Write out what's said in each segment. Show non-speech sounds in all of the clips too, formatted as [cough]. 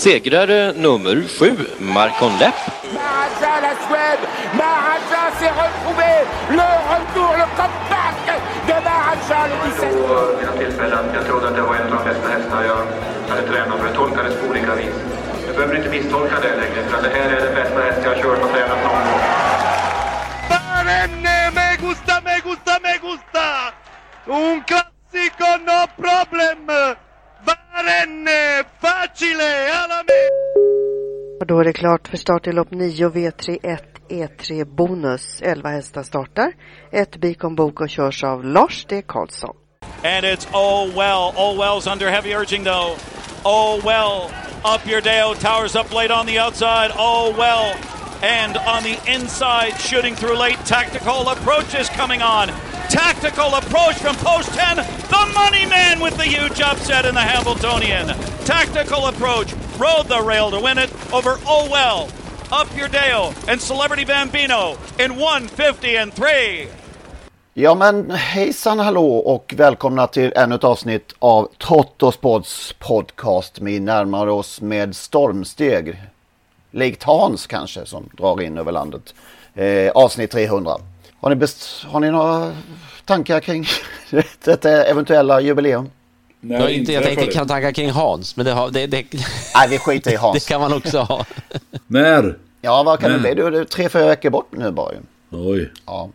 Segrare nummer sju, Marcon Lepp. La Suède. S'est retrouvé. Le retour, le comeback de le 17. Tillfällen. Jag trodde att det var en av de bästa hästarna jag hade tränat för det tolkades på olika vis. Du behöver inte misstolka det längre för det här är den bästa häst jag har kört och tränat någon gång. Me gusta, me gusta, me gusta! Un classico, no problem! Barenne, facile, alla då är det klart för start i lopp 9 V31 E3 Bonus. 11 hästar startar. Ett Bikon Boko körs av Lars D. Karlsson. And it's oh well. Oh well's under heavy urging though. Oh well. Up your Deo towers up late on the outside. Oh well. And on the inside, shooting through late. Tactical approach is coming on. Tactical approach from post 10. The money man with the huge upset in the Hamiltonian. Tactical approach. Rode the rail to win it over Oh well. Up your Dale and Celebrity Bambino in 150 and 3. Ja men hejsan hallå och välkomna till ännu ett avsnitt av Trottosports podcast. Vi närmar oss med stormsteg. Likt Hans kanske som drar in över landet. Eh, avsnitt 300. Har ni, best, har ni några tankar kring [laughs] detta eventuella jubileum? Jag, inte, jag tänkte kan tankar kring Hans, men det, har, det, det, Nej, vi skiter i Hans. [laughs] det kan man också ha. När? Ja, vad kan När? det bli? Du, du är tre, fyra veckor bort nu bara ju. Oj. Ja.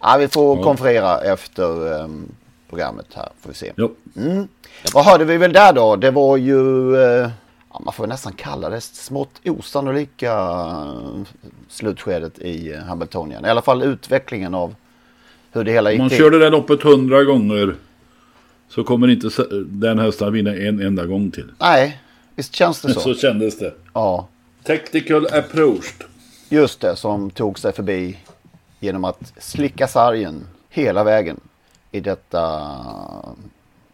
ja, vi får Ja. konferera efter ehm, programmet här, får vi se. Jo. Mm. Vad hörde vi väl där då? Det var ju, eh, ja, man får nästan kalla det smått osannolika eh, slutskedet i eh, Hamiltonien. I alla fall utvecklingen av hur det hela gick man till. körde det loppet hundra gånger så kommer inte den hästen vinna en enda gång till. Nej, visst känns det [laughs] så? Så kändes det. Ja, Tactical approach. just det som tog sig förbi genom att slicka sargen hela vägen i detta,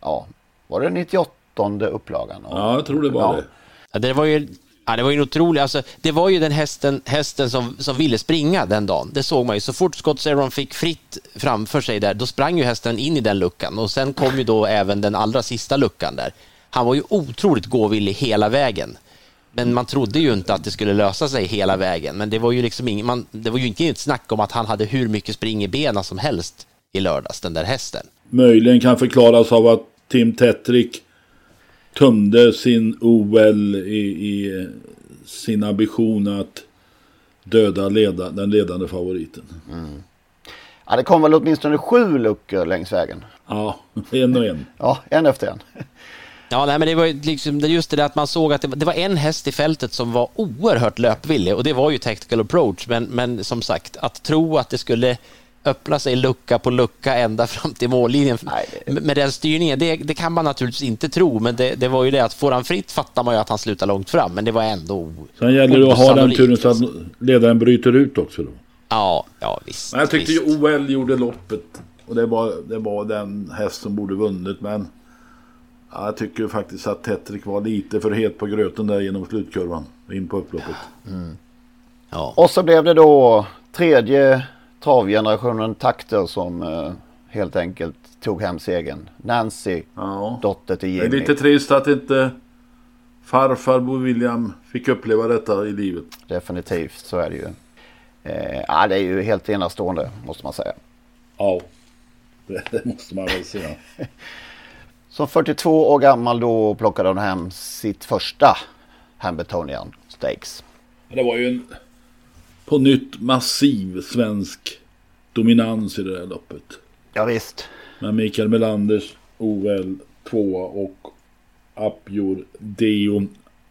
ja, var det 98 upplagan? Ja, jag tror det var Ja. det. Ja, det var ju Ja, det var ju en otrolig, alltså, det var ju den hästen, hästen som, som ville springa den dagen. Det såg man ju. Så fort Scott Zeron fick fritt framför sig där, då sprang ju hästen in i den luckan och sen kom ju då även den allra sista luckan där. Han var ju otroligt gåvillig hela vägen. Men man trodde ju inte att det skulle lösa sig hela vägen. Men det var ju liksom ing, man, det var ju inte ett snack om att han hade hur mycket spring i benen som helst i lördags, den där hästen. Möjligen kan förklaras av att Tim Tetrick tömde sin OL i, i sin ambition att döda leda, den ledande favoriten. Ja, det kom väl åtminstone sju luckor längs vägen. Ja, en och en. Ja, en efter en. Ja, nej, men det var ju liksom just det där att man såg att det var, det var en häst i fältet som var oerhört löpvillig och det var ju Tactical Approach. Men, men som sagt, att tro att det skulle öppna sig lucka på lucka ända fram till mållinjen Nej, det- med den styrningen, det, det kan man naturligtvis inte tro. Men det, det var ju det att får han fritt fattar man ju att han slutar långt fram. Men det var ändå Sen gäller det att ha den turen så att ledaren bryter ut också då. Ja, ja visst. Men jag tyckte visst. ju OL gjorde loppet. Och det var, det var den häst som borde vunnit. Men ja, jag tycker faktiskt att Tetrick var lite för het på gröten där genom slutkurvan. In på upploppet. Ja. Och så blev det då tredje travgenerationen takter som eh, helt enkelt tog hem segern. Nancy, Ja. dotter till Det är Jimmy. lite trist att inte farfar Bo William fick uppleva detta i livet. Definitivt, så är det ju. Eh, ja, det är ju helt enastående måste man säga. Ja, det, det måste man väl säga. [laughs] Som 42 år gammal då plockade hon hem sitt första Hamiltonian Stakes. Det var ju en på nytt massiv svensk dominans i det här loppet. Ja, visst. Med Mikael Melanders OL 2 och Apjor Deo.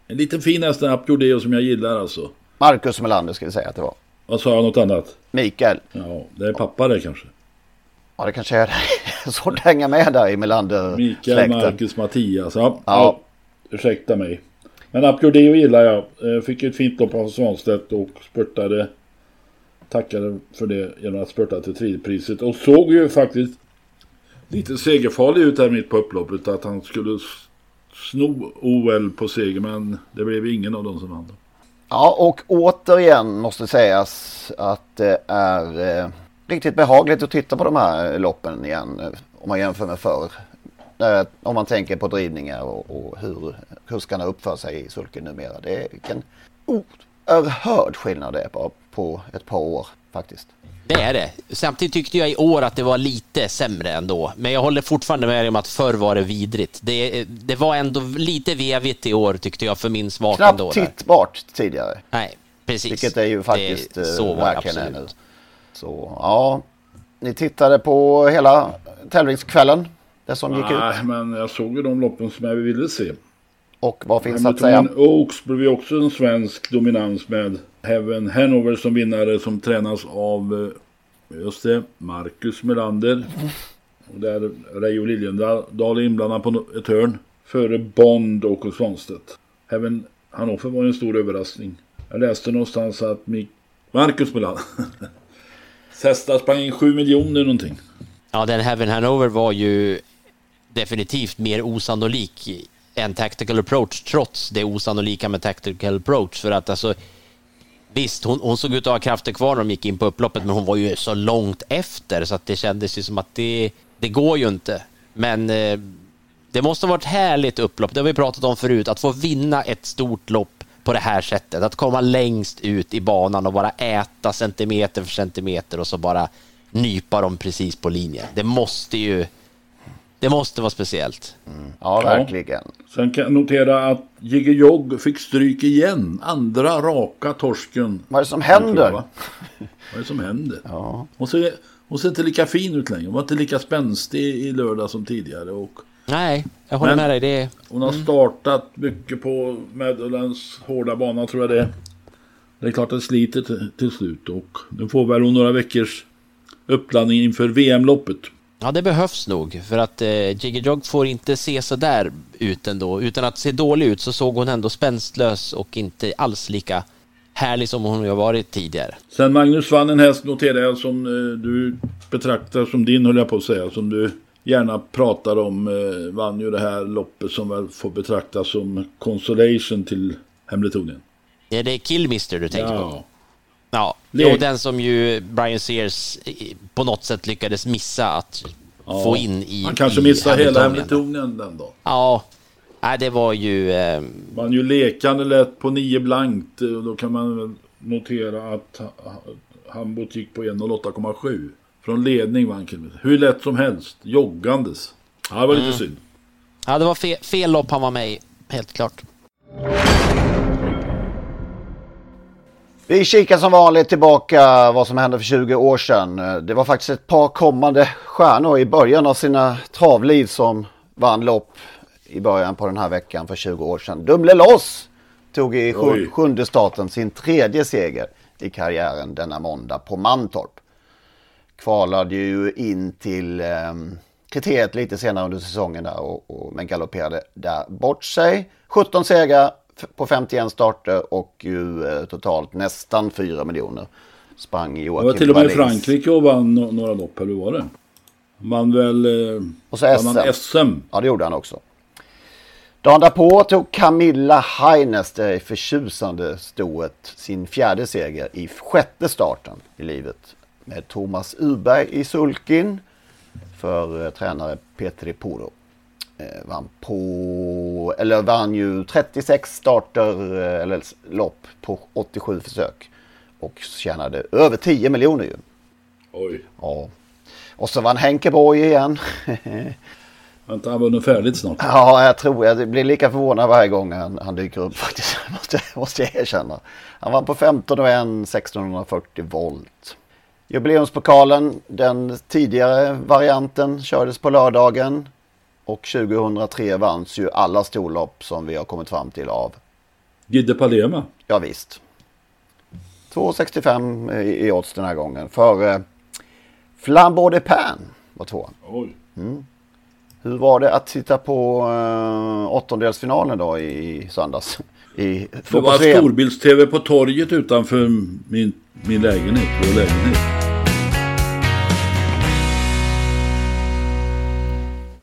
En liten fin häst Apjor Deo som jag gillar alltså. Marcus Melander ska vi säga att det var. Vad sa jag något annat? Mikael. Ja, det är pappa det kanske. Ja, det kanske är det. [laughs] Svårt att hänga med där i Melander Mikael, Marcus, Mattias. Ja, Ja. ja. ursäkta mig. Men Apgordeo gillar jag. Eh, fick ett fint lopp av Svanstedt och spurtade. Tackade för det genom att spurta till tredjepriset. Och såg ju faktiskt lite segerfarlig ut här mitt på upploppet. Att han skulle sno OL på seger. Men det blev ingen av dem som vann. Ja, och återigen måste sägas att det är eh, riktigt behagligt att titta på de här loppen igen. Eh, om man jämför med förr. Eh, om man tänker på drivningar och, och hur kuskarna uppför sig i sulken numera. Det är vilken oerhörd skillnad det är på, på ett par år faktiskt. Det är det. Samtidigt tyckte jag i år att det var lite sämre ändå. Men jag håller fortfarande med om att förr var det vidrigt. Det, det var ändå lite vevigt i år tyckte jag för min smak ändå. Knappt tittbart tidigare. Nej, precis. Vilket är ju faktiskt Det- eh, så var verkligen absolut. nu. Så ja, ni tittade på hela tävlingskvällen. Det som gick ut. Nej, men jag såg ju de loppen som jag ville se. Och vad finns att säga? Oaks blev ju också en svensk dominans med Heaven Hanover som vinnare som tränas av eh, just det, Marcus Melander. Och där Reijo Liljendal är inblandad på ett hörn. Före Bond och Svanstedt. Heaven Hanover var en stor överraskning. Jag läste någonstans att Mik- Marcus Melander [laughs] Sesta sprang in 7 miljoner någonting. Ja, den Heaven Hanover var ju definitivt mer osannolik än Tactical Approach trots det osannolika med Tactical Approach. För att alltså, visst, hon, hon såg ut att ha krafter kvar när de gick in på upploppet, men hon var ju så långt efter så att det kändes ju som att det, det går ju inte. Men eh, det måste ha varit härligt upplopp, det har vi pratat om förut, att få vinna ett stort lopp på det här sättet. Att komma längst ut i banan och bara äta centimeter för centimeter och så bara nypa dem precis på linjen. Det måste ju... Det måste vara speciellt. Ja, verkligen. Sen kan jag notera att Jigge Jogg fick stryk igen. Andra raka torsken. Vad är det som händer? Va? Vad är det som händer? Ja. Hon, ser, hon ser inte lika fin ut längre. Hon var inte lika spänstig i lördag som tidigare. Och, Nej, jag håller Men- med dig. Det hon har startat mycket på Meadowlands hårda bana tror jag det är. Det är klart att det sliter till, till slut. Och nu får väl hon några veckors uppladdning inför VM-loppet. Ja, det behövs nog för att eh, Jiggy Jog får inte se så där ut ändå. Utan att se dålig ut så såg hon ändå spänstlös och inte alls lika härlig som hon har varit tidigare. Sen Magnus vann en häst noterar jag som eh, du betraktar som din höll jag på att säga. Som du gärna pratar om. Eh, vann ju det här loppet som väl får betraktas som consolation till Hemletonen. Är det Killmister du tänker på? Ja. Lek- jo, den som ju Brian Sears på något sätt lyckades missa att Ja. få in i Han kanske i missade hela Hamiltonien. Hemletonen den dagen. Ja, nej, det var ju... Eh, Man ju lekande lätt på 9 blankt. eh, Och då kan man notera att ha- Hambot gick på 1.08,7. Från ledning vann Kilometer. Hur lätt som helst. Joggandes. Ja, det var lite Mm. synd. ja, det var fe, fel lopp han var med i, helt klart. Vi kikar som vanligt tillbaka vad som hände för 20 år sedan. Det var faktiskt ett par kommande stjärnor i början av sina travliv som vann lopp i början på den här veckan för 20 år sedan. Dumle Loss tog i sju, sjunde starten sin tredje seger i karriären denna måndag på Mantorp. Kvalade ju in till eh, kriteriet lite senare under säsongen där och, och, men galopperade där bort sig. 17 segrar på 51 starter och ju eh, totalt nästan 4 miljoner. Sprang Joakim var till och med i Wallins. Frankrike och vann några lopp, eller var det? Man väl... Eh, Och så vann han SM. SM. Ja, det gjorde han också. Dagen därpå tog Camilla Heines det förtjusande stoet sin fjärde seger i sjätte starten i livet. Med Thomas Uberg i sulkin för eh, tränare Petri Puro. Eh, vann på, eller vann ju 36 starter eh, eller lopp på 87 försök. Och tjänade över 10 miljoner ju. Oj. Ja. Och så vann Henke Borg igen. [laughs] Har inte han vunnit färdigt snart? Ja, jag tror jag blir lika förvånad varje gång han, han dyker upp [laughs] faktiskt. Måste, måste jag erkänna. Han vann på 15 och 1, 1640 volt. Jubileumspokalen, den tidigare varianten, kördes på lördagen. Och 2003 vanns ju alla storlopp som vi har kommit fram till av. Gidde Palema? Ja, visst. 2,65 i, odds den här gången. För eh, Flambeau de Pan var tvåan. Oj. Mm. Hur var det att titta på uh, åttondelsfinalen då i, i söndags? I det var storbilds-tv på torget utanför min, min lägenhet, vår lägenhet.